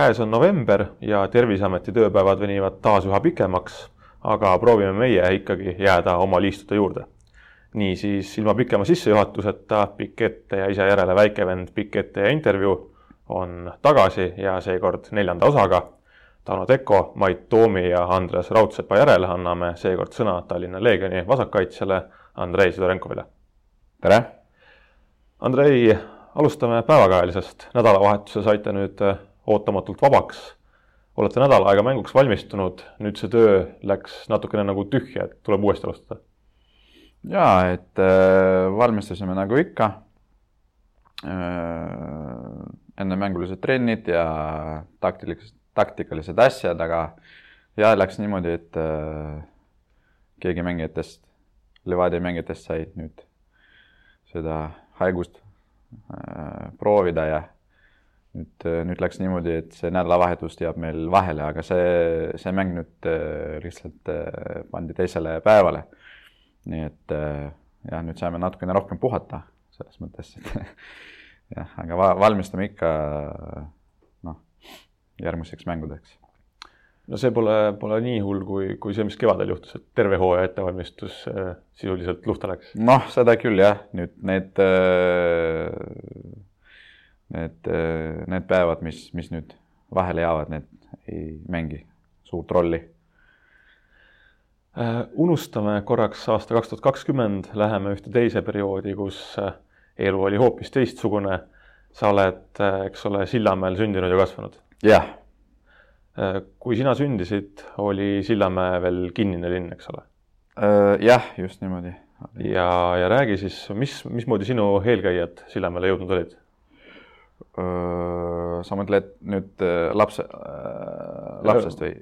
käes on november ja Terviseameti tööpäevad venivad taas üha pikemaks, aga proovime meie ikkagi jääda oma liistude juurde. niisiis ilma pikema sissejuhatuseta pikk ette ja ise järele väikevend Pikk ette ja intervjuu on tagasi ja seekord neljanda osaga. Tauno Teko, Mait Toomi ja Andres Raudsepa järel anname seekord sõna Tallinna Leegioni vasakkaitsjale Andrei Sidorenkovile. tere! Andrei, alustame päevakajalisest. nädalavahetuse saite nüüd ootamatult vabaks. olete nädal aega mänguks valmistunud, nüüd see töö läks natukene nagu tühja, et tuleb uuesti alustada. ja, et äh, valmistusime nagu ikka äh,. ennemängulised trennid ja taktilised, taktikalised asjad, aga ja läks niimoodi, et äh, keegi mängijatest, Levadia mängijatest said nüüd seda haigust äh, proovida ja nüüd, nüüd läks niimoodi, et see nädalavahetus jääb meil vahele, aga see, see mäng nüüd äh, lihtsalt äh, pandi teisele päevale. nii et äh, jah, nüüd saame natukene rohkem puhata selles mõttes, et jah, aga va valmistame ikka noh, järgmiseks mängudeks no see pole, pole nii hull, kui, kui see, mis kevadel juhtus, et terve hooaja ettevalmistus äh, sisuliselt luhta läks. noh, seda küll jah, nüüd need äh,, need äh,, need päevad, mis, mis nüüd vahele jäävad, need ei mängi suurt rolli äh,. unustame korraks aasta kaks tuhat kakskümmend, läheme ühte teise perioodi, kus äh, elu oli hoopis teistsugune. sa oled, eks ole, Sillamäel sündinud ja kasvanud. jah Äh, kui sina sündisid, oli Sillamäe veel kinnine linn, eks ole? Äh, jah, just niimoodi. ja, ja räägi siis, mis, mismoodi sinu eelkäijad Sillamäele jõudnud olid? Äh, sa mõtled nüüd lapse, lapsest või?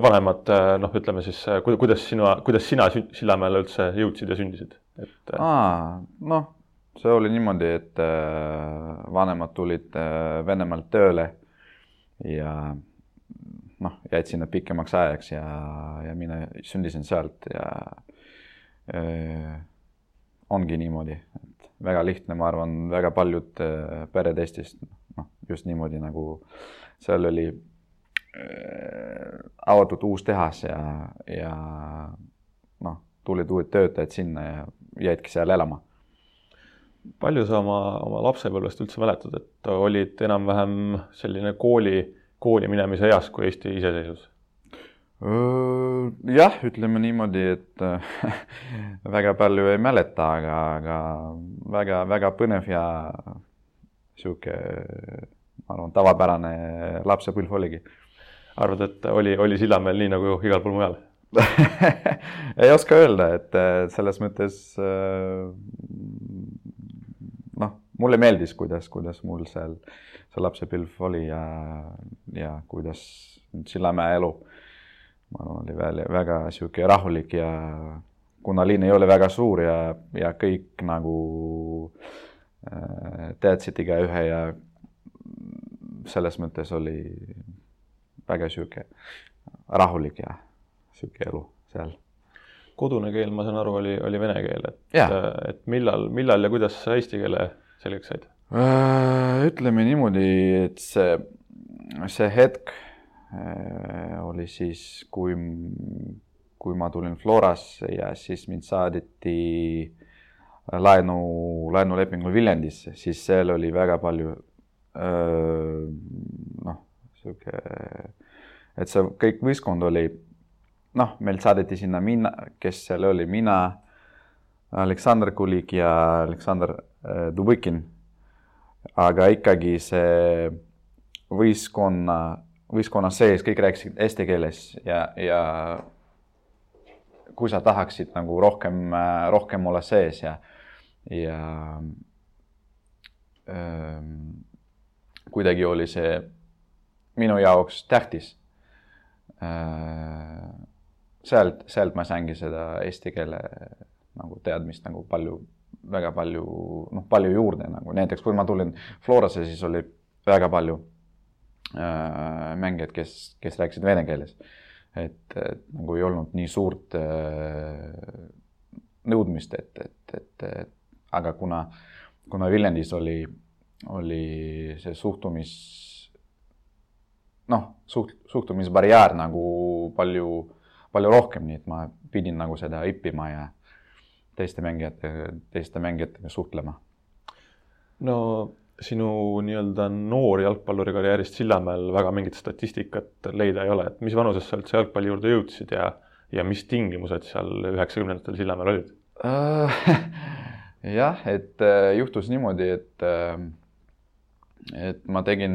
vanemad, noh, ütleme siis, kuidas sinu, kuidas sina Sillamäele üldse jõudsid ja sündisid? et. aa, noh, see oli niimoodi, et vanemad tulid Venemaalt tööle ja noh, jäid sinna pikemaks ajaks ja, ja mina sündisin sealt ja äh, ongi niimoodi, et väga lihtne, ma arvan, väga paljud äh, pered Eestist noh, just niimoodi nagu seal oli äh, avatud uus tehas ja, ja noh, tulid uued töötajad sinna ja jäidki seal elama palju sa oma, oma lapsepõlvest üldse mäletad, et olid enam-vähem selline kooli kooli minemise eas, kui Eesti iseseisvus? Jah, ütleme niimoodi, et väga palju ei mäleta, aga, aga väga-väga põnev ja sihuke, ma arvan, tavapärane lapsepõlv oligi. arvad, et oli, oli Sillamäel nii nagu igal pool mujal ei oska öelda, et selles mõttes noh, mulle meeldis, kuidas, kuidas mul seal see lapsepõlv oli ja, ja kuidas Sillamäe elu, ma arvan, oli veel väga sihuke rahulik ja kuna linn ei ole väga suur ja, ja kõik nagu äh, teadsid igaühe ja selles mõttes oli väga sihuke rahulik ja sihuke elu seal kodune keel, ma saan aru, oli, oli vene keel, et, et millal, millal ja kuidas sa eesti keele selgeks said? Äh, ütleme niimoodi, et see, see hetk äh, oli siis, kui, kui ma tulin Florasse ja siis mind saadeti laenu, laenulepingul Viljandisse, siis seal oli väga palju äh, noh, sihuke, et see kõik võistkond oli, noh, meil saadeti sinna mina, kes seal oli, mina, Aleksandr Kulik ja Aleksandr Dubikin aga ikkagi see võistkonna, võistkonna sees kõik rääkisid eesti keeles ja, ja kui sa tahaksid nagu rohkem, rohkem olla sees ja, ja ähm, kuidagi oli see minu jaoks tähtis äh,. sealt, sealt ma saingi seda eesti keele nagu teadmist nagu palju väga palju, noh, palju juurde nagu näiteks, kui ma tulin Florasse, siis oli väga palju äh, mängijaid, kes, kes rääkisid vene keeles. et, et nagu ei olnud nii suurt äh, nõudmist, et, et, et, et aga kuna, kuna Viljandis oli, oli see suhtumis noh, suht-, suhtumisbarjäär nagu palju, palju rohkem, nii et ma pidin nagu seda õppima ja teiste mängijate, teiste mängijatega suhtlema. no sinu nii-öelda noor jalgpalluri karjäärist Sillamäel väga mingit statistikat leida ei ole, et mis vanuses sa üldse jalgpalli juurde jõudsid ja, ja mis tingimused seal üheksakümnendatel Sillamäel olid? Jah, et äh, juhtus niimoodi, et äh, et ma tegin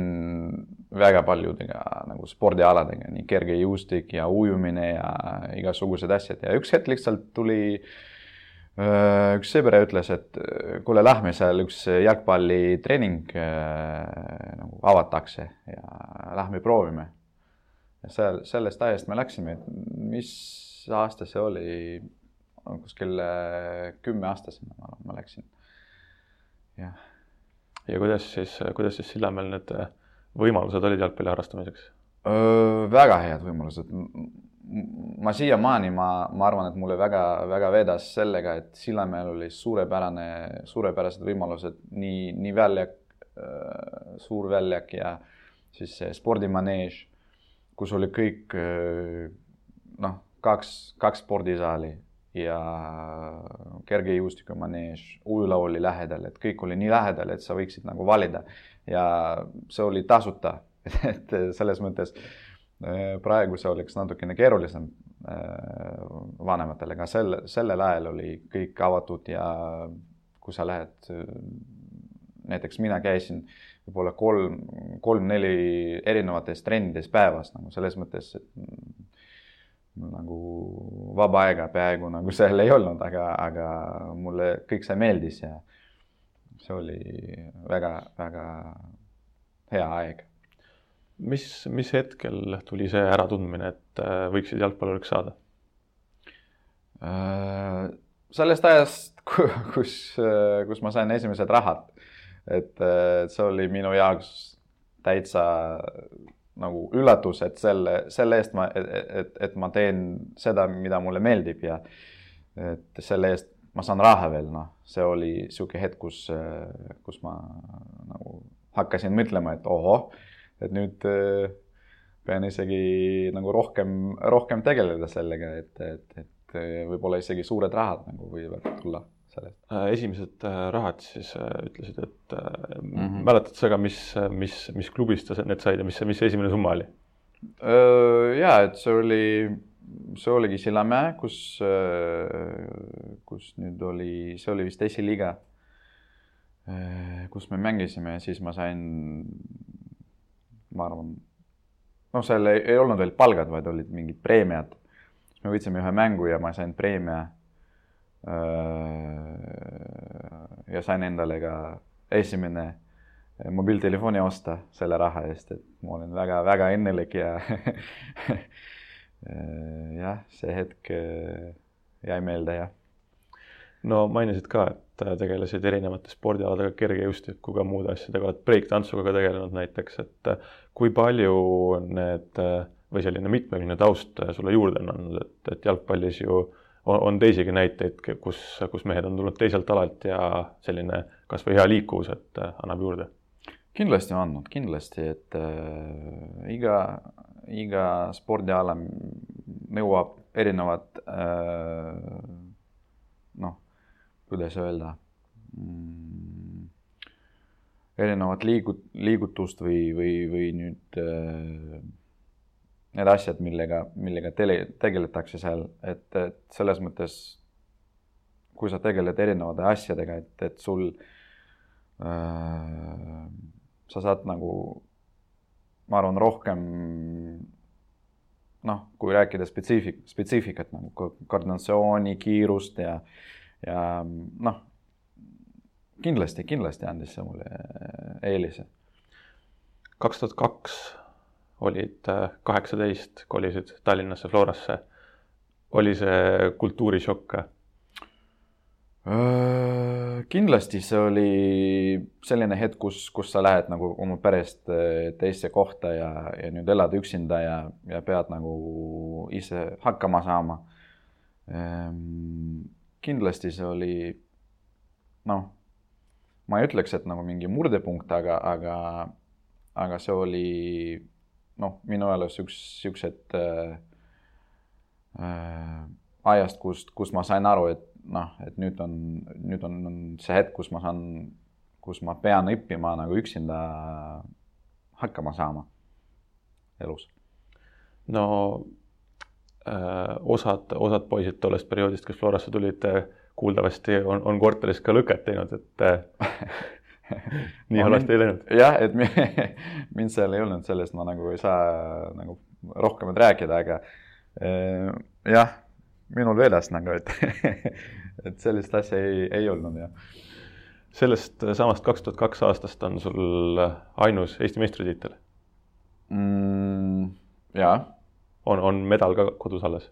väga paljudega nagu spordialadega, nii kergejõustik ja ujumine ja igasugused asjad. Ja üks hetk lihtsalt tuli äh, üks sõber ütles, et kuule, lähme seal üks jalgpallitreening nagu avatakse ja lähme proovime. seal, sellest ajast me läksime, et mis aasta see oli, kuskil kümneaastasena ma, ma läksin. jah. ja kuidas siis, kuidas siis Sillamäel need võimalused olid jalgpalli harrastamiseks? väga head võimalused. Ma siiamaani, ma, ma arvan, et mulle väga-väga vedas sellega, et Sillamäel oli suurepärane, suurepärased võimalused, nii, nii väljak, suur väljak ja siis see spordimaneež, kus oli kõik noh, kaks, kaks spordisaali ja kergejõustikumaneež, ujula oli lähedal, et kõik oli nii lähedal, et sa võiksid nagu valida. Ja see oli tasuta et selles mõttes äh, praegu see oleks natukene keerulisem äh, vanematele, aga sel, sellel ajal oli kõik avatud ja kui sa lähed, näiteks mina käisin võib-olla kolm, kolm-neli erinevates trennides päevas nagu selles mõttes, et nagu vaba aega peaaegu nagu seal ei olnud, aga, aga mulle kõik see meeldis ja see oli väga-väga hea aeg. Mis, mis hetkel tuli see äratundmine, et äh, võiksid jalgpalluriks saada? Äh, sellest ajast, kus, kus ma sain esimesed rahad, et see oli minu jaoks täitsa nagu üllatus, et selle, selle eest ma, et, et ma teen seda, mida mulle meeldib ja et selle eest ma saan raha veel, noh, see oli niisugune hetk, kus, kus ma nagu hakkasin mõtlema, et ohoh, et nüüd äh, pean isegi nagu rohkem, rohkem tegeleda sellega, et, et, et võib-olla isegi suured rahad nagu võivad tulla sellest? Äh, esimesed äh, rahad siis äh, ütlesid, et mm -hmm. mäletad sa ka, mis, mis, mis klubist sa need said ja mis, mis see esimene summa oli? ja, et see oli, see oligi Sillamäe, kus, kus nüüd oli, see oli vist esiliiga, kus me mängisime ja siis ma sain, ma arvan, noh, seal ei, ei olnud veel palgad, vaid olid mingid preemiad. me võitsime ühe mängu ja ma sain preemia Äh, ja sain endale ka esimene mobiiltelefoni osta selle raha eest, et ma olen väga-väga õnnelik ja jah, see hetk äh, jäi meelde, jah. no mainisid ka, et tegelesid erinevate spordialadega, kergejõustikuga, muude asjadega, oled breiktantsuga ka tegelenud näiteks, et kui palju need või selline mitmekülgne taust sulle juurde on andnud, et, et jalgpallis ju äh, on, on teisigi näiteid, kus, kus mehed on tulnud teiselt alalt ja selline kasvõi hea liikuvus, et äh, annab juurde. kindlasti on andnud, kindlasti, et äh, iga, iga spordiala nõuab erinevat äh, kuidas öelda mm,, erinevat liigut-, liigutust või, või, või nüüd äh, need asjad, millega, millega tele, tegeletakse seal, et, et selles mõttes, kui sa tegeled erinevate asjadega, et, et sul äh,, sa saad nagu, ma arvan, rohkem noh, kui rääkida spetsiifik-, spetsiifikat nagu koordinatsiooni, kiirust ja, ja noh, kindlasti, kindlasti andis see mulle eelise. kaks tuhat kaks olid äh, kaheksateist, kolisid Tallinnasse Florasse. oli see kultuurishokk? Äh, kindlasti see oli selline hetk, kus, kus sa lähed nagu oma perest äh, teise kohta ja, ja nüüd elad üksinda ja, ja pead nagu ise hakkama saama. Kindlasti see oli noh, ma ei ütleks, et nagu mingi murdepunkt, aga, aga, aga see oli noh, minu elus üks siuksed äh, äh, ajast, kust, kus ma sain aru, et noh, et nüüd on, nüüd on, on see hetk, kus ma saan, kus ma pean õppima nagu üksinda hakkama saama elus. no osad, osad poisid tollest perioodist, kes Florasse tulid äh,, kuuldavasti on, on korteris ka lõket teinud, et äh, nii halvasti ei läinud. jah, et mind seal ei olnud, sellest ma nagu ei saa nagu rohkemat rääkida, aga äh, jah, minul vedas nagu, et et sellist asja ei, ei olnud jah. sellest samast kaks tuhat kaks aastast on sul ainus Eesti meistritiitel mm,? jaa. On, on medal ka kodus alles?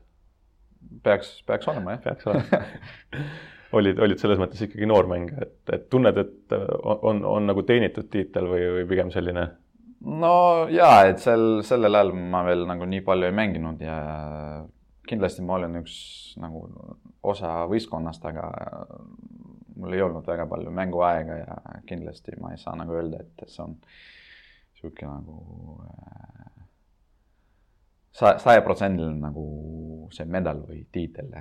peaks, peaks olema jah. peaks olema olid, olid selles mõttes ikkagi noor mängija, et, et tunned, et on, on, on nagu teenitud tiitel või, või pigem selline? no jaa, et sel, sellel ajal ma veel nagu nii palju ei mänginud ja kindlasti ma olen üks nagu osa võistkonnast, aga mul ei olnud väga palju mänguaega ja kindlasti ma ei saa nagu öelda, et see on niisugune nagu sajaprotsendiline nagu see medal või tiitel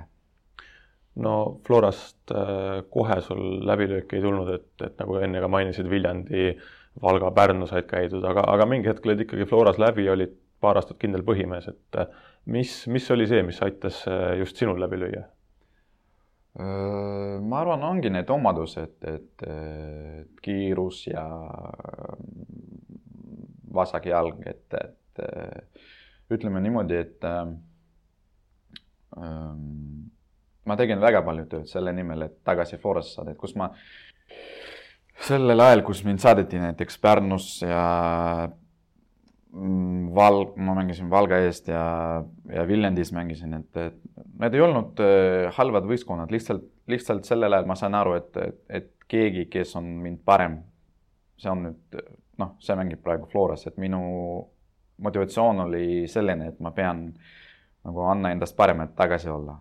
no Florast äh, kohe sul läbilööki ei tulnud, et, et nagu enne ka mainisid, Viljandi, Valga, Pärnu said käidud, aga, aga mingi hetk olid ikkagi Floras läbi, olid paar aastat kindel põhimees, et äh, mis, mis oli see, mis aitas äh, just sinul läbi lüüa? ma arvan, ongi need omadused, et, et kiirus ja vasak jalg, et, et ütleme niimoodi, et ähm, ma tegin väga palju tööd selle nimel, et tagasi Florasse saada, et kus ma sellel ajal, kus mind saadeti näiteks Pärnus ja mm, Val-, ma mängisin Valga eest ja, ja Viljandis mängisin, et, et need ei olnud äh, halvad võistkonnad, lihtsalt, lihtsalt sellel ajal ma sain aru, et, et, et keegi, kes on mind parem, see on nüüd, noh, see mängib praegu Floras, et minu motivatsioon oli selline, et ma pean nagu anna endast parem, et tagasi olla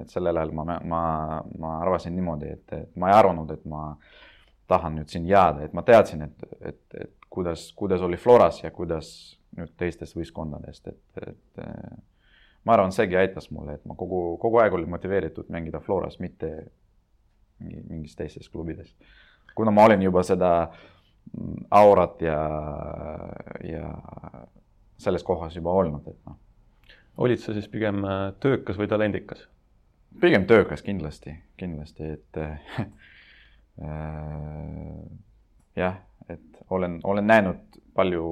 et sellel ajal ma, ma, ma arvasin niimoodi, et, et ma ei arvanud, et ma tahan nüüd siin jääda, et ma teadsin, et, et, et kuidas, kuidas oli Floras ja kuidas nüüd teistes võistkondadest, et, et ma arvan, seegi aitas mulle, et ma kogu, kogu aeg olin motiveeritud mängida Floras, mitte mingi, mingis teises klubides. kuna ma olin juba seda aurat ja, ja selles kohas juba olnud, et noh. olid sa siis pigem töökas või talendikas? pigem töökas kindlasti, kindlasti, et äh, jah, et olen, olen näinud palju,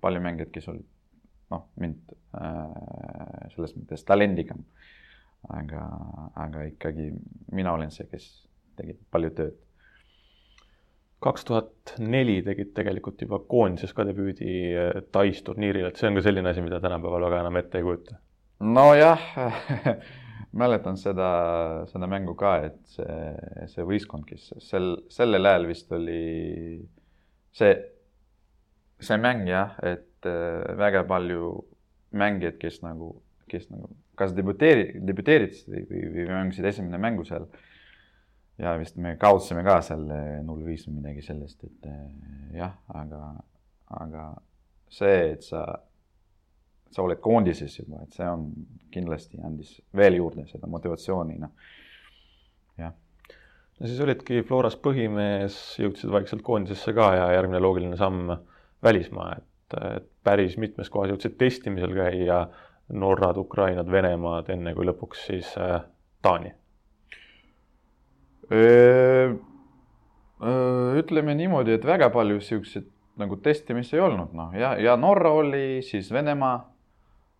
palju mängijaid, kes olid noh, mind äh, selles mõttes talendikam. aga, aga ikkagi mina olen see, kes tegi palju tööd. Kaks tuhat neli tegid tegelikult juba koondises ka debüüdi äh, Tais turniiril, et see on ka selline asi, mida tänapäeval väga enam ette ei kujuta. nojah mäletan seda, seda mängu ka, et see, see võistkond, kes sel, sellel ajal vist oli see, see mäng jah, et äh, väga palju mängijaid, kes nagu, kes nagu kas debüteeri-, debüteerisid või, või mängisid esimene mängu seal. Ja vist me kaotasime ka selle null viis või midagi sellist, et äh, jah, aga, aga see, et sa sa oled koondises juba, et see on kindlasti andis veel juurde seda motivatsiooni, noh, jah. no siis olidki Floras põhimees, jõudsid vaikselt koondisesse ka ja järgmine loogiline samm välismaa, et, et päris mitmes kohas jõudsid testimisel käia, Norrad, Ukrainad, Venemaad, enne kui lõpuks siis äh, Taani. Ütleme niimoodi, et väga palju siukseid nagu testimisi ei olnud, noh ja, ja Norra oli, siis Venemaa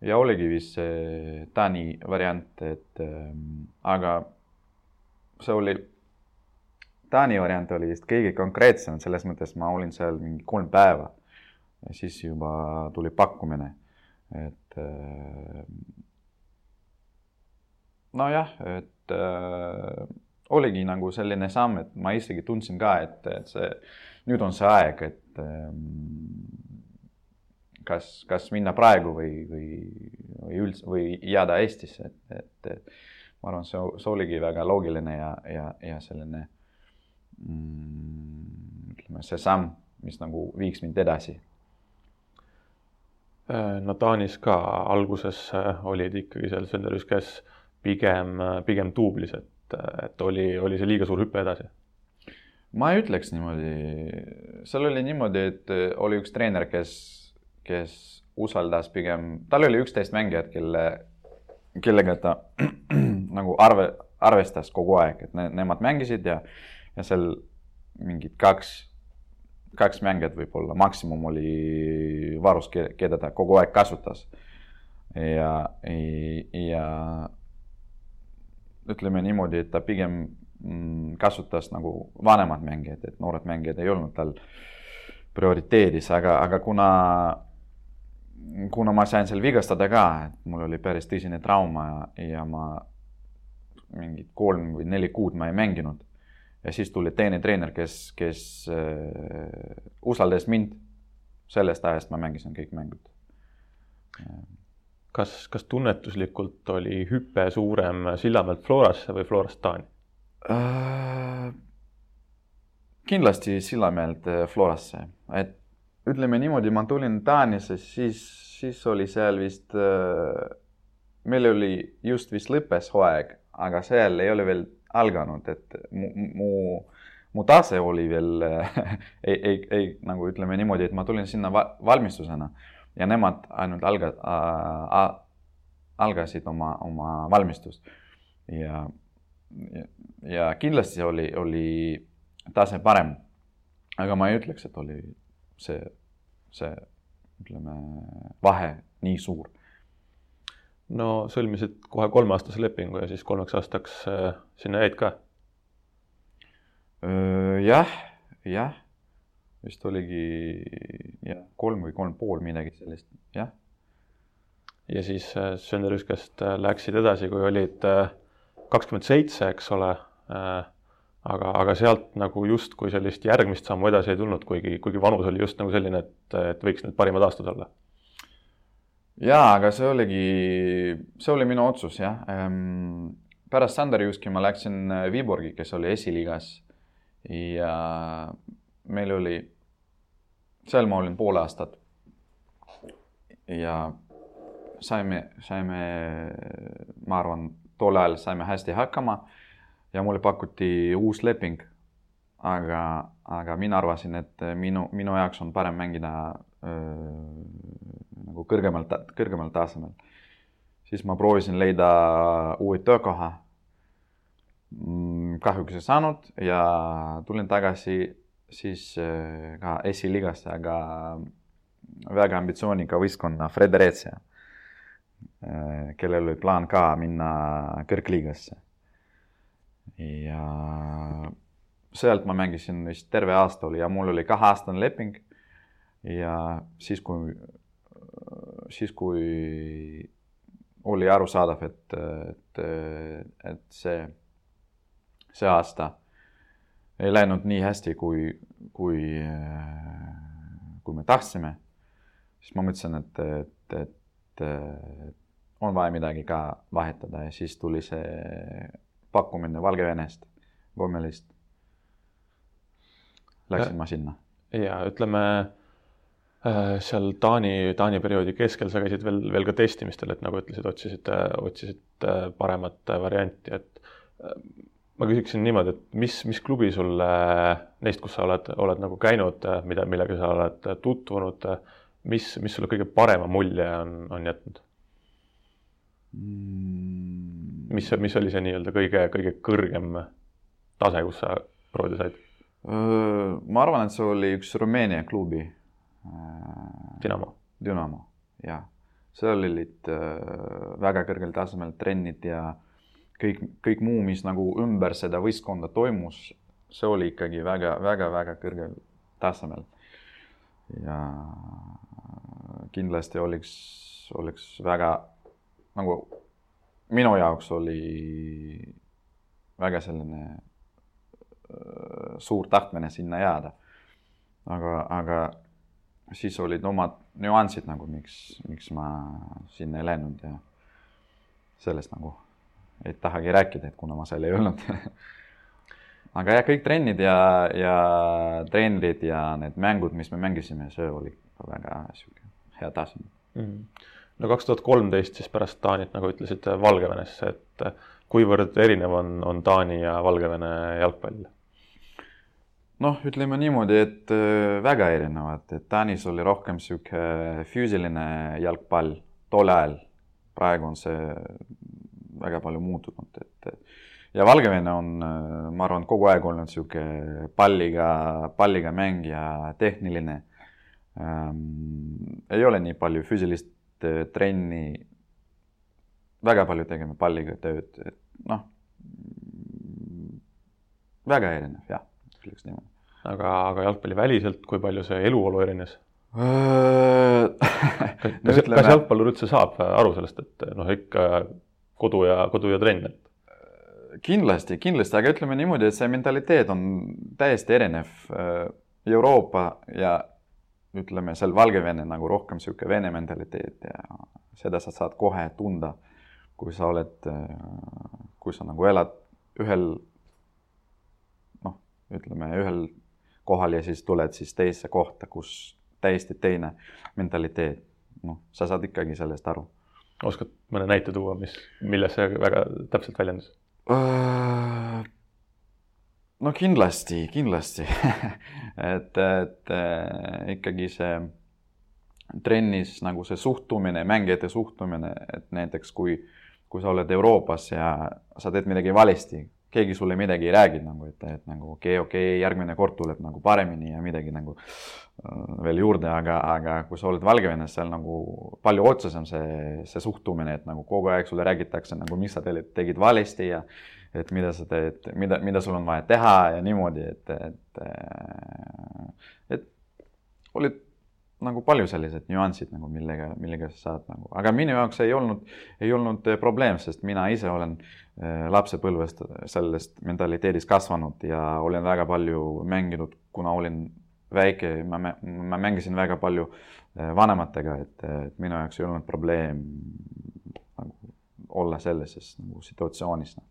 ja oligi vist see Taani variant, et ähm, aga see oli, Taani variant oli vist kõige konkreetsem, selles mõttes ma olin seal mingi kolm päeva ja siis juba tuli pakkumine, et äh, nojah, et äh, oligi nagu selline samm, et ma isegi tundsin ka, et, et see, nüüd on see aeg, et ähm, kas, kas minna praegu või, või, või üldse või jääda Eestisse, et, et, ma arvan, see, see oligi väga loogiline ja, ja, ja selline mm, ütleme, see samm, mis nagu viiks mind edasi. no Taanis ka alguses olid ikkagi seal Sönderüskes pigem, pigem duublis, et, et oli, oli see liiga suur hüpe edasi? ma ei ütleks niimoodi, seal oli niimoodi, et oli üks treener, kes, kes usaldas pigem, tal oli üksteist mängijat, kelle, kellega ta nagu arve, arvestas kogu aeg, et ne, nemad mängisid ja, ja seal mingid kaks, kaks mängijat võib-olla, maksimum oli varus, keda ta kogu aeg kasutas. ja, ja ütleme niimoodi, et ta pigem mm, kasutas nagu vanemad mängijad, et noored mängijad ei olnud tal prioriteedis, aga, aga kuna, kuna ma sain seal vigastada ka, et mul oli päris tõsine trauma ja, ja ma mingid kolm või neli kuud ma ei mänginud. ja siis tuli teine treener, kes, kes äh, usaldas mind. sellest ajast ma mängisin kõik mängud kas, kas tunnetuslikult oli hüpe suurem Sillamäelt Florasse või Florast Taani äh,? kindlasti Sillamäelt äh, Florasse, et ütleme niimoodi, ma tulin Taanisse, siis, siis oli seal vist äh,, meil oli just vist lõppes hooaeg, aga seal ei ole veel alganud, et mu, mu, mu tase oli veel äh, ei, ei, ei nagu ütleme niimoodi, et ma tulin sinna va valmistusena ja nemad ainult alga- äh,, algasid oma, oma valmistust. ja, ja, ja kindlasti oli, oli tase parem. aga ma ei ütleks, et oli see, see ütleme, vahe nii suur. no sõlmisid kohe kolmeaastase lepingu ja siis kolmeks aastaks äh, sinna jäid ka? jah, jah vist oligi jah, kolm või kolm pool midagi sellist, jah. ja siis äh, Sönderüskest äh, läksid edasi, kui olid äh, kakskümmend seitse, eks ole. aga, aga sealt nagu justkui sellist järgmist sammu edasi ei tulnud, kuigi, kuigi vanus oli just nagu selline, et, et võiks need parimad aastad olla. jaa, aga see oligi, see oli minu otsus jah ehm,. pärast Sanderjuski ma läksin Viborgi, kes oli esiliigas ja meil oli seal ma olin pool aastat. ja saime, saime, ma arvan, tol ajal saime hästi hakkama ja mulle pakuti uus leping. aga, aga mina arvasin, et minu, minu jaoks on parem mängida öö, nagu kõrgemal, kõrgemal tasemel. siis ma proovisin leida uue töökoha. Mm, kahjuks ei saanud ja tulin tagasi siis äh, ka esiliigasse, aga väga ambitsioonika võistkonna Fredericia, äh, kellel oli plaan ka minna kõrgliigasse. ja sealt ma mängisin vist terve aasta oli ja mul oli kaheaastane leping. ja siis, kui, siis kui oli arusaadav, et, et, et see, see aasta ei läinud nii hästi, kui, kui, kui me tahtsime. siis ma mõtlesin, et, et, et on vaja midagi ka vahetada ja siis tuli see pakkumine Valgevenest, Gomelist. Läksin ma sinna. ja ütleme äh, seal Taani, Taani perioodi keskel sa käisid veel, veel ka testimistel, et nagu ütlesid, otsisid, otsisid paremat varianti, et ma küsiksin niimoodi, et mis, mis klubi sulle neist, kus sa oled, oled nagu käinud, mida, millega sa oled tutvunud, mis, mis sulle kõige parema mulje on, on jätnud mm.? mis, mis oli see nii-öelda kõige, kõige kõrgem tase, kus sa proovida said? ma arvan, et see oli üks Rumeenia klubi. Dynamo. Dynamo, jah. seal olid väga kõrgel tasemel trennid ja kõik, kõik muu, mis nagu ümber seda võistkonda toimus, see oli ikkagi väga-väga-väga kõrgel tasemel. ja kindlasti oleks, oleks väga nagu minu jaoks oli väga selline suur tahtmine sinna jääda. aga, aga siis olid omad nüansid nagu, miks, miks ma sinna ei läinud ja sellest nagu ei tahagi rääkida, et kuna ma seal ei olnud aga jah, kõik trennid ja, ja treenerid ja need mängud, mis me mängisime, see oli väga sihuke hea taseme mm.. no kaks tuhat kolmteist siis pärast Taanit, nagu ütlesid, Valgevenesse, et kuivõrd erinev on, on Taani ja Valgevene jalgpall? noh, ütleme niimoodi, et äh, väga erinevad, et Taanis oli rohkem niisugune füüsiline jalgpall tol ajal. praegu on see väga palju muutunud, et ja Valgevene on, äh, ma arvan, kogu aeg olnud niisugune palliga, palliga mäng ja tehniline ähm,. ei ole nii palju füüsilist äh, trenni. väga palju tegime palliga tööd, et noh, väga erinev jah, ütleks niimoodi. aga, aga jalgpalliväliselt, kui palju see eluolu erines kas, ütleme... kas jalgpallur üldse saab aru sellest, et noh, ikka kodu ja, kodu ja trenn, et? kindlasti, kindlasti, aga ütleme niimoodi, et see mentaliteet on täiesti erinev. Euroopa ja ütleme seal Valgevene nagu rohkem niisugune vene mentaliteet ja seda sa saad kohe tunda, kui sa oled, kui sa nagu elad ühel noh, ütleme ühel kohal ja siis tuled siis teise kohta, kus täiesti teine mentaliteet. noh, sa saad ikkagi sellest aru. Oskad mõne näite tuua, mis, milles see väga täpselt väljendus? Äh, no kindlasti, kindlasti et, et äh, ikkagi see trennis nagu see suhtumine, mängijate suhtumine, et näiteks kui, kui sa oled Euroopas ja sa teed midagi valesti, keegi sulle midagi ei räägi nagu, et, et nagu okei okay,, okei okay,, järgmine kord tuleb nagu paremini ja midagi nagu äh, veel juurde, aga, aga kui sa oled Valgevenes, seal nagu palju otsesem see, see suhtumine, et nagu kogu aeg sulle räägitakse nagu, mis sa tegid valesti ja et mida sa teed, mida, mida sul on vaja teha ja niimoodi, et, et, et olid nagu palju sellised nüansid nagu millega, millega sa saad nagu, aga minu jaoks ei olnud, ei olnud eh, probleem, sest mina ise olen eh, lapsepõlvest sellest mentaliteedist kasvanud ja olen väga palju mänginud, kuna olin väike, ma, ma mängisin väga palju eh, vanematega, et, et minu jaoks ei olnud probleem nagu olla sellises nagu situatsioonis no..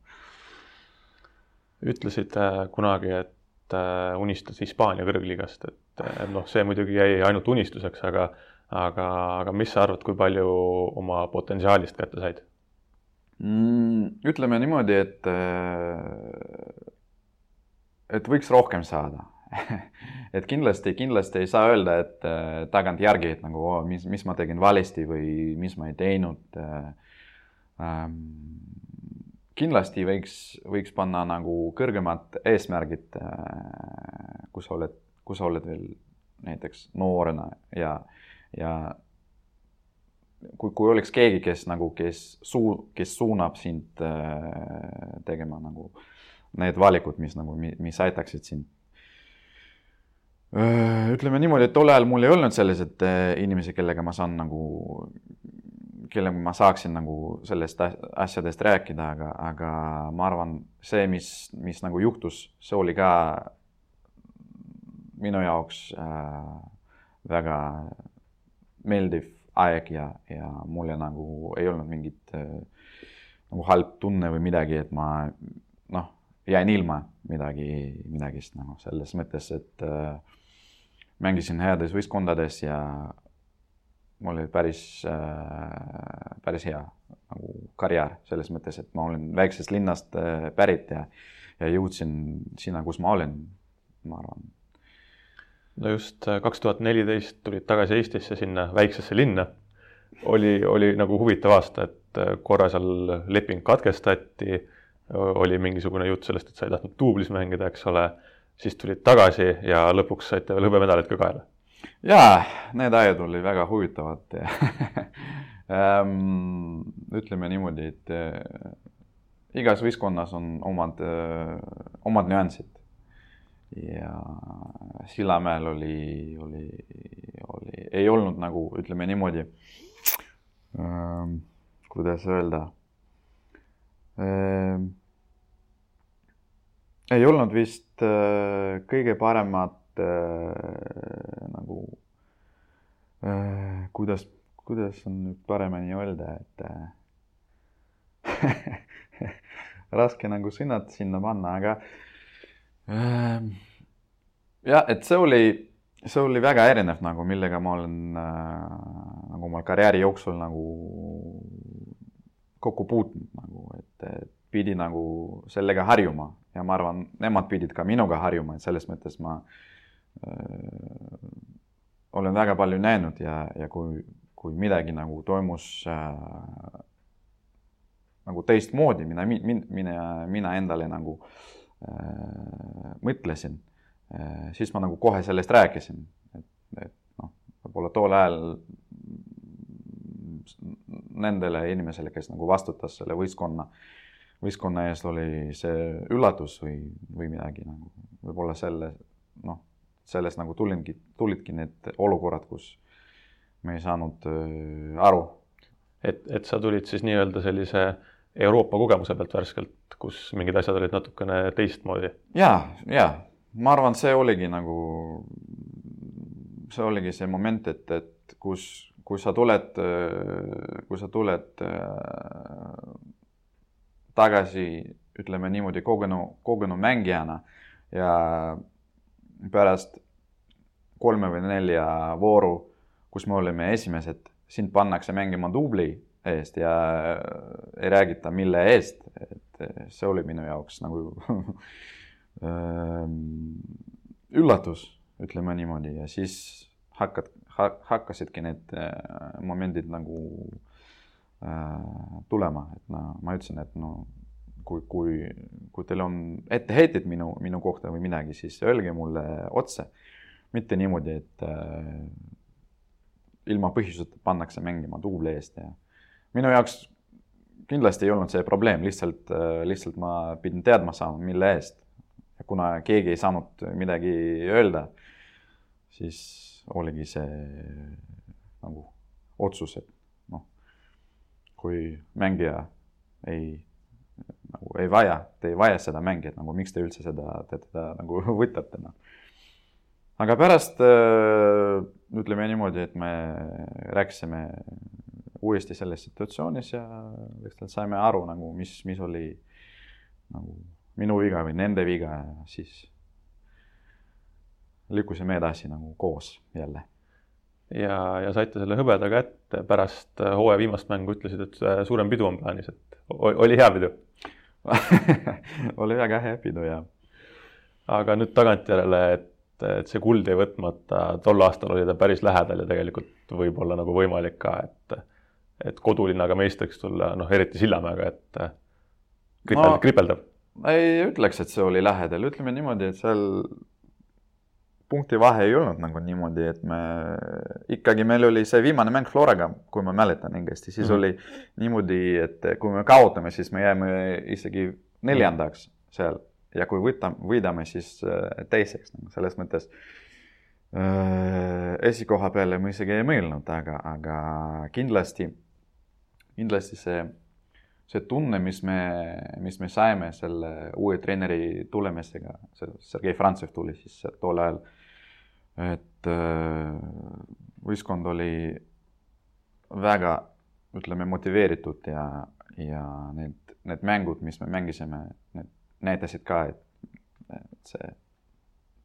ütlesid kunagi, et unistad Hispaania kõrgliigast, et noh, see muidugi jäi ainult unistuseks, aga, aga, aga mis sa arvad, kui palju oma potentsiaalist kätte said mm,? ütleme niimoodi, et, et võiks rohkem saada et kindlasti, kindlasti ei saa öelda, et äh, tagantjärgi, et nagu oh, mis, mis ma tegin valesti või mis ma ei teinud ähm, kindlasti võiks, võiks panna nagu kõrgemad eesmärgid, äh, kui sa oled kui sa oled veel näiteks noorena ja, ja kui, kui oleks keegi, kes nagu, kes suu-, kes suunab sind äh, tegema nagu need valikud, mis nagu, mis aitaksid sind äh,. ütleme niimoodi, et tol ajal mul ei olnud selliseid äh, inimesi, kellega ma saan nagu, kellega ma saaksin nagu sellest asjadest rääkida, aga, aga ma arvan, see, mis, mis nagu juhtus, see oli ka minu jaoks äh, väga meeldiv aeg ja, ja mulle nagu ei olnud mingit äh, nagu halb tunne või midagi, et ma noh, jäin ilma midagi, midagist nagu selles mõttes, et äh, mängisin heades võistkondades ja mul oli päris äh,, päris hea nagu karjäär selles mõttes, et ma olen väiksest linnast äh, pärit ja, ja jõudsin sinna, kus ma olen, ma arvan no just äh, kaks tuhat neliteist tulid tagasi Eestisse sinna väiksesse linna. oli, oli nagu huvitav aasta, et korra seal leping katkestati, oli mingisugune jutt sellest, et sa ei tahtnud duublis mängida, eks ole, siis tulid tagasi ja lõpuks saite veel hõbemedalit ka kaela. Jaa, need ajad olid väga huvitavad ähm, ütleme niimoodi, et äh, igas võistkonnas on omad äh,, omad nüansid ja Sillamäel oli, oli, oli, ei olnud nagu ütleme niimoodi ähm,, kuidas öelda ähm,. ei olnud vist äh, kõige paremat nagu äh,, kuidas, kuidas on nüüd paremini öelda, et äh, raske nagu sõnad sinna panna, aga Ehm, jah, et see oli, see oli väga erinev nagu, millega ma olen äh, nagu oma karjääri jooksul nagu kokku puutunud nagu, et pidi nagu sellega harjuma. Ja ma arvan, nemad pidid ka minuga harjuma, et selles mõttes ma äh, olen väga palju näinud ja, ja kui, kui midagi nagu toimus äh, nagu teistmoodi, mina, mina, mina endale nagu äh, mõtlesin äh,, siis ma nagu kohe sellest rääkisin, et, et noh, võib-olla tol ajal nendele inimesele, kes nagu vastutas selle võistkonna, võistkonna ees, oli see üllatus või, või midagi nagu võib-olla selle noh, sellest nagu tulingi, tulidki need olukorrad, kus me ei saanud äh, aru. et, et sa tulid siis nii-öelda sellise Euroopa kogemuse pealt värskelt, kus mingid asjad olid natukene teistmoodi? ja, ja ma arvan, see oligi nagu, see oligi see moment, et, et kus, kui sa tuled, kui sa tuled tagasi, ütleme niimoodi, kogenu, kogenu mängijana ja pärast kolme või nelja vooru, kus me olime esimesed, sind pannakse mängima dubli eest ja ei räägita, mille eest, et see oli minu jaoks nagu ähm, üllatus, ütleme niimoodi. Ja siis hakkad hakkasidki need äh, momendid nagu äh, tulema, et no ma ütlesin, et no kui, kui, kui teil on etteheited minu, minu kohta või midagi, siis öelge mulle otse. mitte niimoodi, et äh, ilma põhjuseta pannakse mängima duubli eest ja minu jaoks kindlasti ei olnud see probleem, lihtsalt äh,, lihtsalt ma pidin teadma saama, mille eest. kuna keegi ei saanud midagi öelda, siis oligi see nagu otsus, et noh, kui mängija ei, nagu ei vaja, te ei vaja seda mängijat, nagu miks te üldse seda, te teda nagu võtate, noh. aga pärast äh, ütleme niimoodi, et me rääkisime uuesti selles situatsioonis ja lihtsalt saime aru nagu, mis, mis oli nagu minu viga või nende viga ja siis lükkusime edasi nagu koos jälle. ja, ja saite selle hõbeda kätte pärast hooaja viimast mängu, ütlesid, et äh, suurem pidu on plaanis, et oli hea pidu oli väga hea pidu, jah. aga nüüd tagantjärele, et, et see kuld jäi võtmata, tol aastal oli ta päris lähedal ja tegelikult võib-olla nagu võimalik ka, et et kodulinnaga meistriks tulla, noh, eriti Sillamäega, et kripel, kripeldav. ei ütleks, et see oli lähedal, ütleme niimoodi, et seal punkti vahe ei olnud nagu niimoodi, et me ikkagi, meil oli see viimane mäng Floraga, kui ma mäletan õigesti, siis mm -hmm. oli niimoodi, et kui me kaotame, siis me jääme isegi neljandaks seal ja kui võtame, võidame, siis äh, teiseks nagu selles mõttes äh,. esikoha peale ma isegi ei mõelnud, aga, aga kindlasti, kindlasti see, see tunne, mis me, mis me saime selle uue treeneri tulemisega, see Sergei Frantsev tuli siis tol ajal et äh, võistkond oli väga, ütleme, motiveeritud ja, ja need, need mängud, mis me mängisime, need näitasid ka, et, see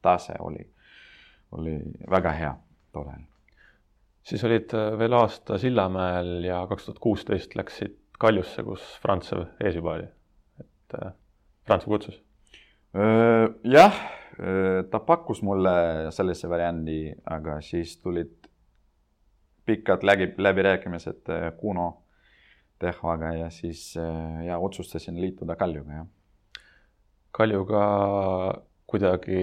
tase oli, oli väga hea tol ajal. siis olid äh, veel aasta Sillamäel ja kaks tuhat kuusteist läksid Kaljusse, kus Frantsev ees juba oli, et äh, Frantsev kutsus. jah ta pakkus mulle sellise variandi, aga siis tulid pikad läbi, läbirääkimised äh, Kuno Tehvaga ja siis äh, ja otsustasin liituda Kaljuga, jah. Kaljuga kuidagi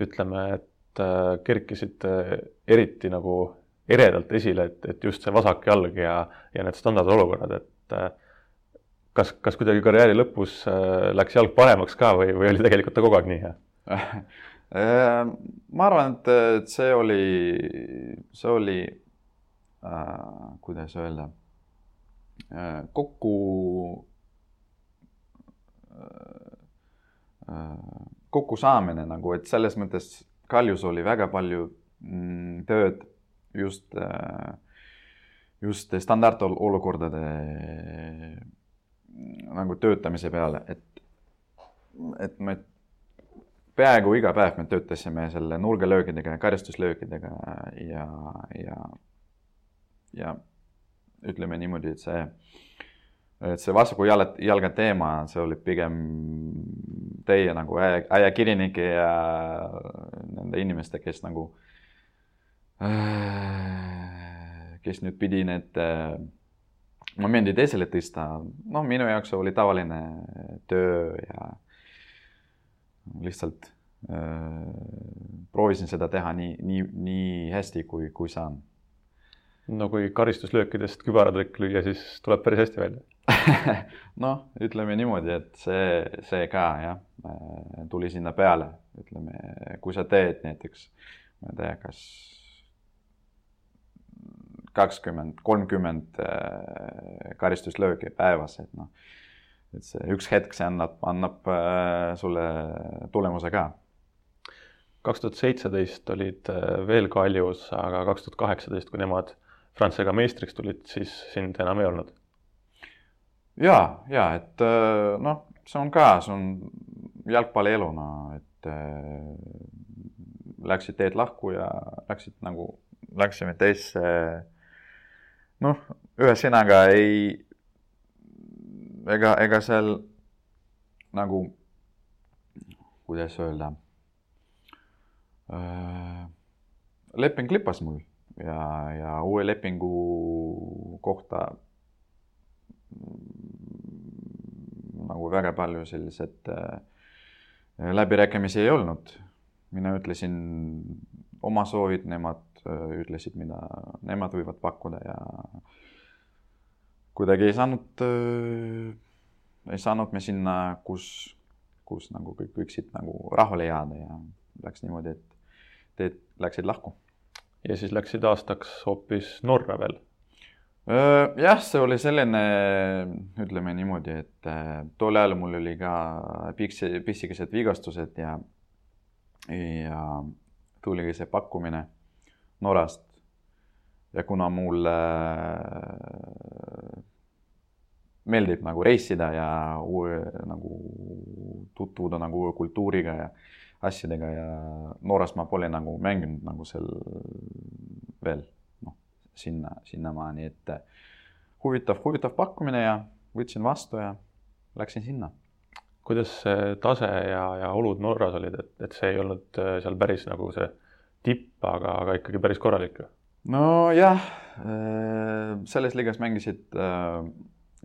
ütleme, et kerkisid eriti nagu eredalt esile, et, et just see vasak jalg ja, ja need standardolukorrad, et kas, kas kuidagi karjääri lõpus läks jalg paremaks ka või, või oli tegelikult ta kogu aeg nii hea? Ma arvan, et see oli, see oli äh,, kuidas öelda äh,, kokku äh,, kokkusaamine nagu, et selles mõttes Kaljus oli väga palju mm, tööd just äh,, just standardolukordade nagu töötamise peale, et, et me peaaegu iga päev me töötasime selle nurgalöökidega ja karistuslöökidega ja, ja ja ütleme niimoodi, et see, et see vasaku jalga, jalga teema, see oli pigem teie nagu ajakirjanike ja nende inimeste, kes nagu, kes nüüd pidi need äh, momendid esile tõsta, noh, minu jaoks oli tavaline töö ja lihtsalt äh, proovisin seda teha nii, nii, nii hästi, kui, kui saan. No kui karistuslöökidest kübaratrikk lüüa, siis tuleb päris hästi välja. Noh, ütleme niimoodi, et see, see ka jah, tuli sinna peale, ütleme, kui sa teed näiteks, ma ei tea, kas kakskümmend, kolmkümmend äh, karistuslöögi päevas, et noh, et see üks hetk, see annab, annab äh, sulle tulemuse ka kaks tuhat seitseteist olid äh, veel kaljus, aga kaks tuhat kaheksateist, kui nemad Frantsega meistriks tulid, siis sind enam ei olnud. ja, ja et noh, see on ka, see on jalgpalli eluna, et äh, läksid teed lahku ja läksid nagu, läksime teisse. Noh, ühesõnaga ei, ega, ega seal nagu, kuidas öelda äh,, leping lipas mul ja, ja uue lepingu kohta nagu väga palju sellised äh, läbirääkimisi ei olnud. mina ütlesin oma soovid, nemad ütlesid, mida nemad võivad pakkuda ja kuidagi ei saanud äh,, ei saanud me sinna, kus, kus nagu kõik võiksid nagu rahule jääda ja läks niimoodi, et teed läksid lahku ja siis läksid aastaks hoopis Norra veel? jah, see oli selline, ütleme niimoodi, et äh, tol ajal mul oli ka piksi, pissikesed vigastused ja, ja tuligi see pakkumine Norrast. ja kuna mulle meeldib nagu reisida ja uue nagu tutvuda nagu uue kultuuriga ja asjadega ja Norras ma pole nagu mänginud nagu seal veel noh, sinna, sinnamaani, et huvitav, huvitav pakkumine ja võtsin vastu ja läksin sinna. kuidas see tase ja, ja olud Norras olid, et, et see ei olnud äh, seal päris nagu see tipp, aga, aga ikkagi päris korralik ju? nojah, äh, selles liigas mängisid äh,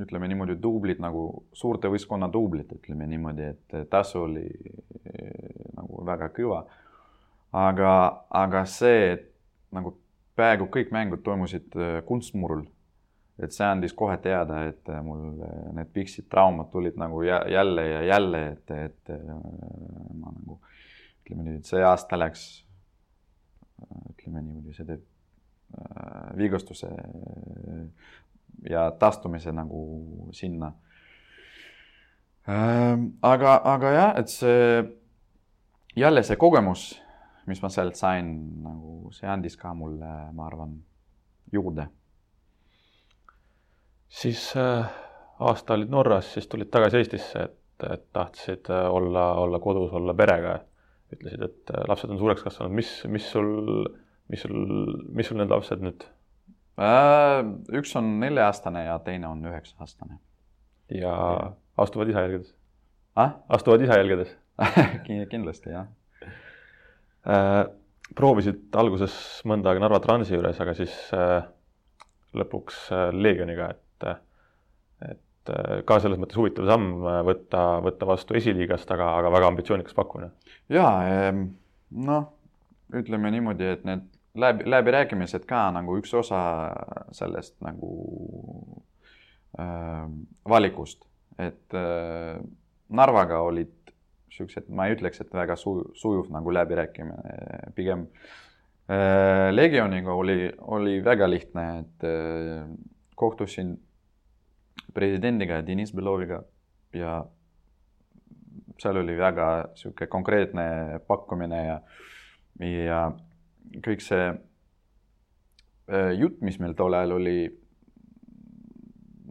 ütleme niimoodi, duublid nagu suurte võistkonna duublid, ütleme niimoodi, et tasu oli eh, nagu väga kõva. aga, aga see, et nagu peaaegu kõik mängud toimusid kunstmurul, et see andis kohe teada, et mul need piksid traumad tulid nagu jälle ja jälle, et, et ma nagu ütleme nii, et see aasta läks, ütleme niimoodi, see teeb vigastuse ja taastumise nagu sinna. Ähm, aga, aga jah, et see jälle see kogemus, mis ma sealt sain, nagu see andis ka mulle, ma arvan, juurde. siis äh, aasta olid Norras, siis tulid tagasi Eestisse, et, et tahtsid äh, olla, olla kodus, olla perega. Ütlesid, et äh, lapsed on suureks kasvanud, mis, mis sul, mis sul, mis sul need lapsed nüüd Äh, üks on nelja-aastane ja teine on üheksa-aastane. ja astuvad isa jälgedes ah?? astuvad isa jälgedes kindlasti, jah äh,. proovisid alguses mõnda aega Narva Transi juures, aga siis lõpuks Leegioniga, et, et äh, ka selles mõttes huvitav samm äh, võtta, võtta vastu esiliigast, aga, aga väga ambitsioonikas pakkumine. ja noh, ütleme niimoodi, et need läbi, läbirääkimised ka nagu üks osa sellest nagu äh, valikust, et äh, Narvaga olid siuksed, ma ei ütleks, et väga su-, sujuv nagu läbirääkimine, pigem äh, Legioniga oli, oli väga lihtne, et äh, kohtusin presidendiga Deniss Beloviga ja seal oli väga sihuke konkreetne pakkumine ja, ja kõik see äh, jutt, mis meil tol ajal oli,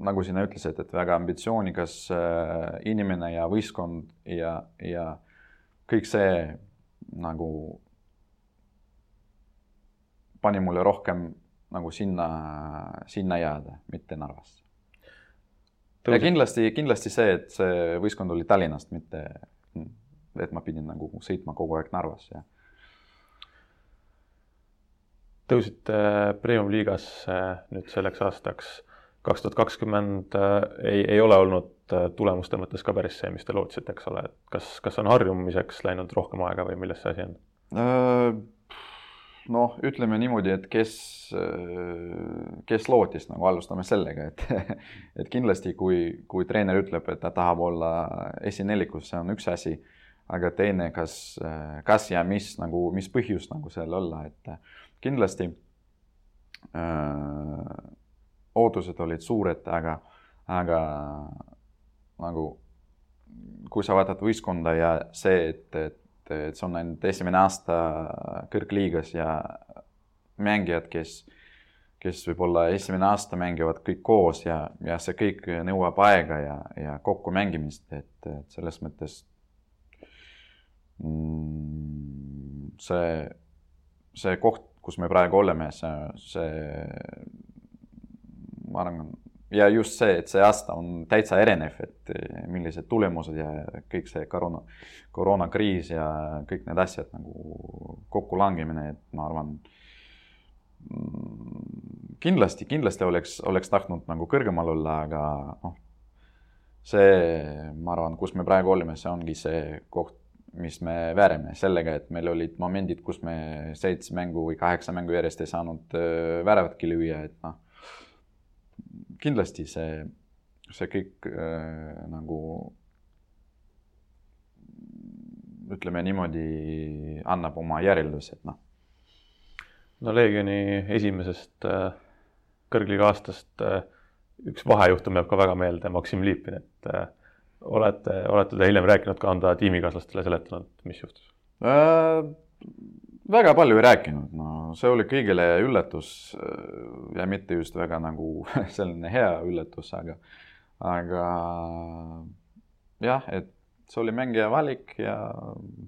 nagu sina ütlesid, et väga ambitsioonikas äh, inimene ja võistkond ja, ja kõik see nagu pani mulle rohkem nagu sinna, sinna jääda, mitte Narvasse. Ja kindlasti, kindlasti see, et see võistkond oli Tallinnast, mitte et ma pidin nagu sõitma kogu aeg Narvasse. tõusite Premium-liigasse nüüd selleks aastaks kaks tuhat kakskümmend ei, ei ole olnud tulemuste mõttes ka päris see, mis te lootsite, eks ole, et kas, kas on harjumiseks läinud rohkem aega või milles see asi on? Äh, noh, ütleme niimoodi, et kes, kes lootis, nagu alustame sellega, et, et kindlasti, kui, kui treener ütleb, et ta tahab olla esinelikus, see on üks asi. aga teine, kas, kas ja mis nagu, mis põhjus nagu seal olla, et kindlasti öö, ootused olid suured, aga, aga nagu kui sa vaatad võistkonda ja see, et, et et see on ainult esimene aasta kõrgliigas ja mängijad, kes, kes võib-olla esimene aasta mängivad kõik koos ja, ja see kõik nõuab aega ja, ja kokkumängimist, et, et selles mõttes mm, see, see koht, kus me praegu oleme, see, see ma arvan, ja just see, et see aasta on täitsa erinev, et eh, millised tulemused ja kõik see koroona, koroonakriis ja kõik need asjad nagu kokkulangemine, et ma arvan, mm, kindlasti, kindlasti oleks, oleks tahtnud nagu kõrgemal olla, aga noh, see, ma arvan, kus me praegu oleme, see ongi see koht, mis me väärime sellega, et meil olid momendid, kus me seitse mängu või kaheksa mängu järjest ei saanud äh, väravatki lüüa, et noh kindlasti see, see kõik äh, nagu ütleme niimoodi, annab oma järeldused, noh. no Leegioni esimesest äh, kõrgliiga aastast äh, üks vahejuhtum jääb ka väga meelde, Maksim Liipin, et äh, olete, olete te hiljem rääkinud ka, on ta tiimikaaslastele seletanud, mis juhtus äh,? Väga palju ei rääkinud, no see oli kõigile üllatus äh, ja mitte just väga nagu selline hea üllatus, aga, aga jah, et see oli mängija valik ja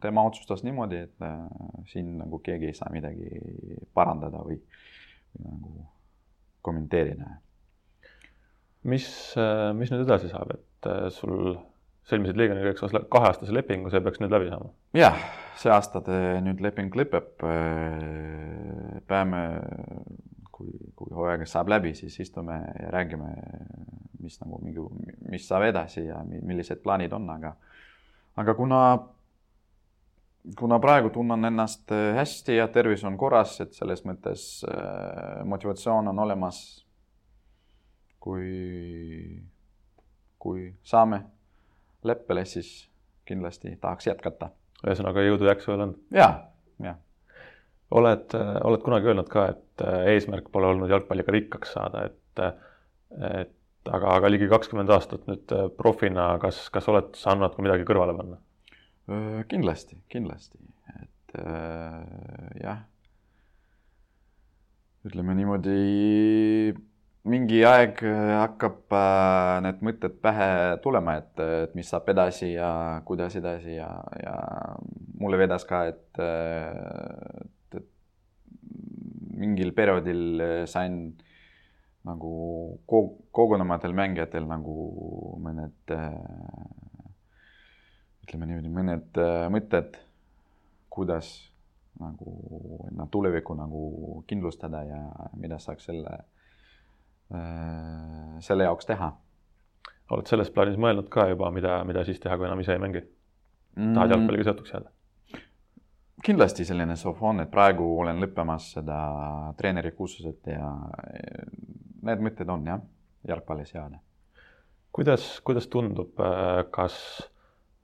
tema otsustas niimoodi, et äh, siin nagu keegi ei saa midagi parandada või, või nagu kommenteerida. mis, äh, mis nüüd edasi saab, et sul sõlmisid Leegioniga, ole, kaheaastase lepingu, see peaks nüüd läbi saama? jah, see aasta nüüd leping lõpeb. peame, kui, kui hooaeg saab läbi, siis istume ja räägime, mis nagu mingi, mis saab edasi ja millised plaanid on, aga, aga kuna, kuna praegu tunnen ennast hästi ja tervis on korras, et selles mõttes äh, motivatsioon on olemas. kui, kui saame leppele, siis kindlasti tahaks jätkata. ühesõnaga jõudu, jaksu veel on? ja, jah. oled, oled kunagi öelnud ka, et äh, eesmärk pole olnud jalgpalliga rikkaks saada, et, äh, et aga, aga ligi kakskümmend aastat nüüd äh, profina, kas, kas oled saanud ka midagi kõrvale panna? kindlasti, kindlasti, et äh, jah. ütleme niimoodi mingi aeg äh, hakkab äh, need mõtted pähe tulema, et, et mis saab edasi ja kuidas edasi ja, ja mulle vedas ka, et, et, et mingil perioodil sain nagu kogunevatel mängijatel nagu mõned ütleme niimoodi, mõned mõtted, kuidas nagu enda tulevikku nagu kindlustada ja mida saaks selle Äh, selle jaoks teha. oled selles plaanis mõelnud ka juba, mida, mida siis teha, kui enam ise ei mängi? tahad mm. jalgpalliga seotuks jääda? kindlasti selline soov on, et praegu olen lõppemas seda treenerikursuset ja need mõtted on jah, jalgpallis jääda. kuidas, kuidas tundub, äh, kas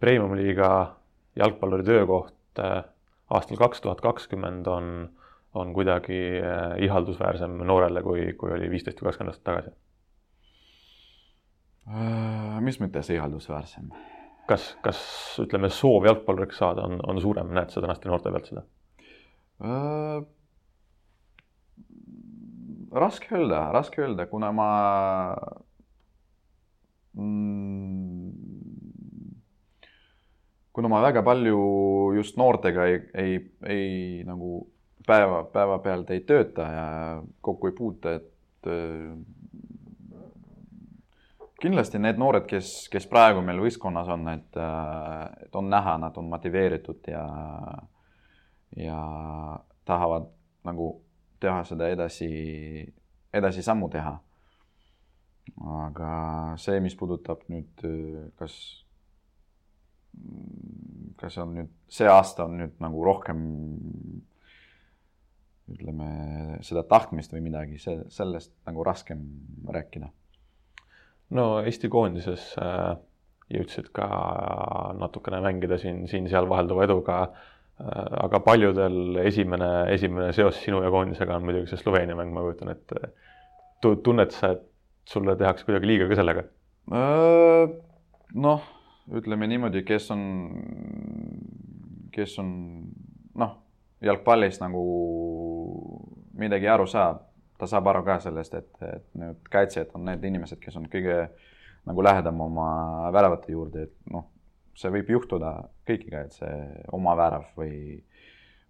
Premium-liiga jalgpalluri töökoht äh, aastal kaks tuhat kakskümmend on on kuidagi äh, ihaldusväärsem noorele, kui, kui oli viisteist või kakskümmend aastat tagasi? Äh, mis mõttes ihaldusväärsem? kas, kas ütleme, soov jalgpalluriks saada on, on suurem, näed sa tänaste noorte pealt seda äh,? raske öelda, raske öelda, kuna ma mm, kuna ma väga palju just noortega ei, ei, ei nagu päeva, päevapealt ei tööta ja kokku ei puutu, et äh, kindlasti need noored, kes, kes praegu meil võistkonnas on, et, äh, et on näha, nad on motiveeritud ja, ja tahavad nagu teha seda edasi, edasi sammu teha. aga see, mis puudutab nüüd, kas, kas on nüüd, see aasta on nüüd nagu rohkem ütleme, seda tahtmist või midagi, see, sellest nagu raskem rääkida no Eesti koondises äh, jõudsid ka natukene mängida siin, siin-seal vahelduva eduga äh,. aga paljudel esimene, esimene seos sinu ja koondisega on muidugi see Sloveenia mäng, ma kujutan ette. tunned sa, et sulle tehakse kuidagi liiga ka sellega? Äh, noh, ütleme niimoodi, kes on, kes on noh, jalgpallis nagu midagi aru saab ta saab aru ka sellest, et, et need kaitsjad on need inimesed, kes on kõige nagu lähedam oma väravate juurde, et noh, see võib juhtuda kõigiga, et see oma värav või,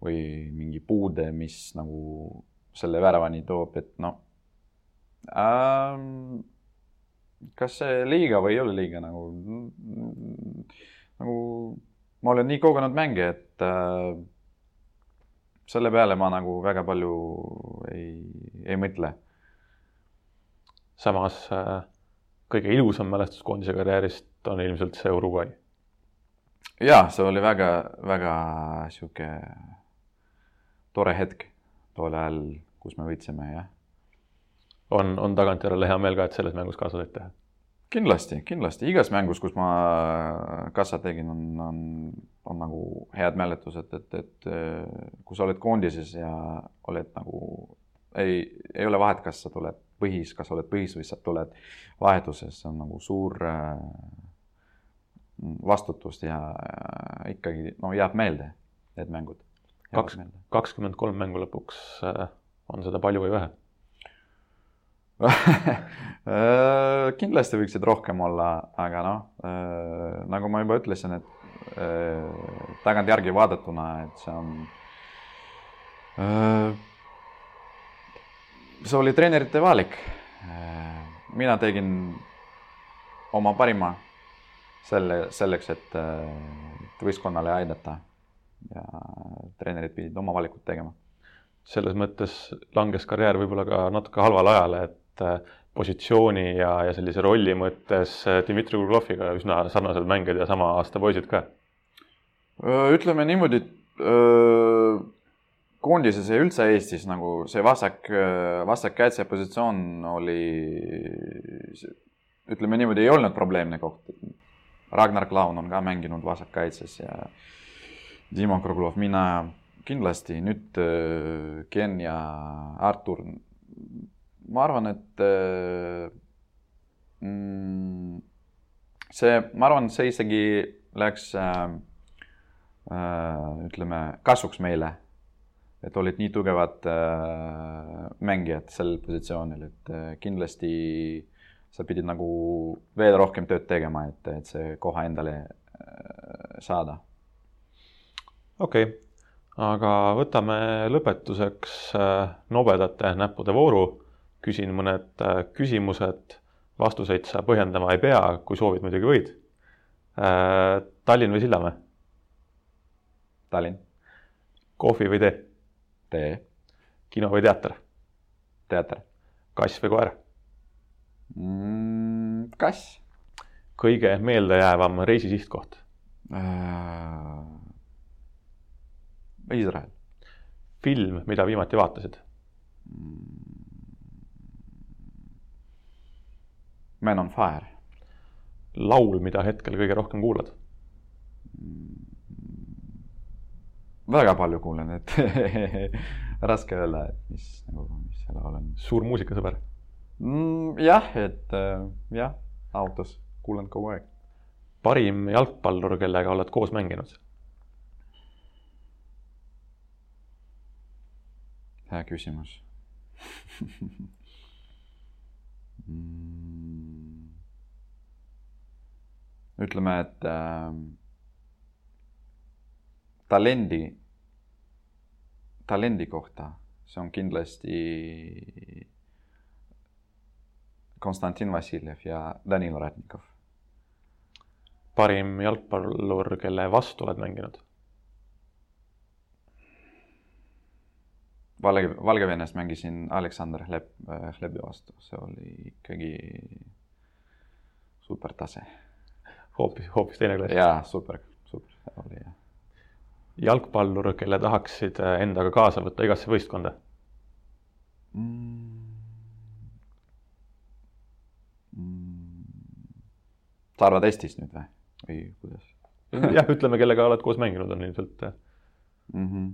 või mingi puude, mis nagu selle väravani toob, et noh ähm,. kas see liiga või ei ole liiga nagu, nagu ma olen nii kogenud mängija, et äh, selle peale ma nagu väga palju ei, ei mõtle. samas äh, kõige ilusam mälestus koondise karjäärist on ilmselt see Uruguay. ja see oli väga-väga sihuke tore hetk tol ajal, kus me võitsime, jah. on, on tagantjärele hea meel ka, et selles mängus kaasa said teha? Kindlasti, kindlasti. Igas mängus, kus ma kassa tegin, on, on, on nagu head mäletused, et, et kui sa oled koondises ja oled nagu ei, ei ole vahet, kas sa tuled põhis, kas sa oled põhis või sa tuled vahetuses, see on nagu suur äh, vastutus ja äh, ikkagi no jääb meelde need mängud. kaks, kakskümmend kolm mängu lõpuks äh, on seda palju või vähe? Äh, kindlasti võiksid rohkem olla, aga noh, äh, nagu ma juba ütlesin, et äh, tagantjärgi vaadatuna, et see on. see oli treenerite valik. mina tegin oma parima selle, selleks, et võistkonnale aidata ja treenerid pidid oma valikud tegema selles mõttes langes karjäär võib-olla ka natuke halvale ajale, et positsiooni ja, ja sellise rolli mõttes äh, Dmitri Krugloviga üsna sarnased mängijad ja sama aasta poisid ka? ütleme niimoodi, koondises ja üldse Eestis nagu see vasak, vasakkaitse positsioon oli, ütleme niimoodi, ei olnud probleemne koht. Ragnar Klaun on ka mänginud vasakkaitses ja Dimo Kruglov, mina kindlasti, nüüd Ken ja Artur ma arvan, et äh, mm, see, ma arvan, see isegi läks äh, äh, ütleme kasuks meile. et olid nii tugevad äh, mängijad sel positsioonil, et äh, kindlasti sa pidid nagu veel rohkem tööd tegema, et, et see koha endale äh, saada. okei okay., aga võtame lõpetuseks äh, nobedate näppude vooru küsin mõned äh, küsimused, vastuseid sa põhjendama ei pea, kui soovid, muidugi võid. Äh, Tallinn või Sillamäe? Tallinn. kohvi või tee? tee. kino või teater? teater. kass või koer mm,? kass. kõige meeldejäävam reisisihtkoht äh,? Iisrael. film, mida viimati vaatasid mm.? Man on fire. laul, mida hetkel kõige rohkem kuulad? väga palju kuulen, et raske öelda, et mis nagu, mis see laul on. suur muusikasõber mm,? jah, et äh, jah, autos kuulan kogu aeg. parim jalgpallur, kellega oled koos mänginud? hea küsimus mm ütleme, et äh, talendi talendi kohta, see on kindlasti Konstantin Vassiljev ja Danilo Ratnikov. parim jalgpallur, kelle vastu oled mänginud? Valge, Valgevenes mängisin Aleksander Hleb, Hlebi vastu, see oli ikkagi super tase. Hoopis, hoopis teine klass? jaa, super, super oli jah. jalgpallur, kelle tahaksid endaga kaasa võtta igasse võistkonda mm.? Mm. sa arvad Eestis nüüd või, või kuidas? jah, ütleme, kellega oled koos mänginud, on ilmselt mm. -hmm.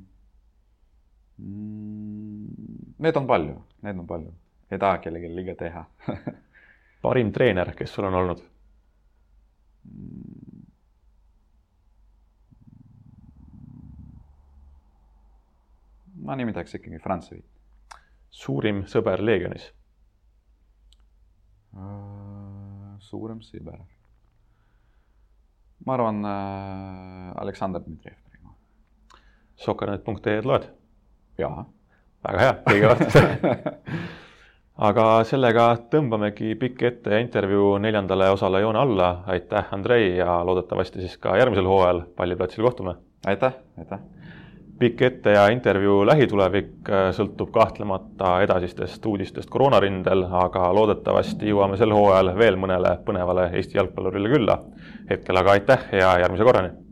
Mm, need on palju, need on palju, ei taha kellelegi liiga teha parim treener, kes sul on olnud? Ma nimetaks ikkagi Frantsevit. suurim sõber Leegionis Äh, suurem sõber. ma arvan äh, Aleksandr Dmitrijev praegu. Sokkernet.ee-d loed? jaa. väga hea, õige vastus aga sellega tõmbamegi pikk ette intervjuu neljandale osale joone alla. aitäh, Andrei ja loodetavasti siis ka järgmisel hooajal palliplatsil kohtume. aitäh, aitäh pikk ette ja intervjuu lähitulevik äh, sõltub kahtlemata edasistest uudistest koroonarindel, aga loodetavasti jõuame sel hooajal veel mõnele põnevale Eesti jalgpallurile külla. hetkel aga aitäh ja järgmise korrani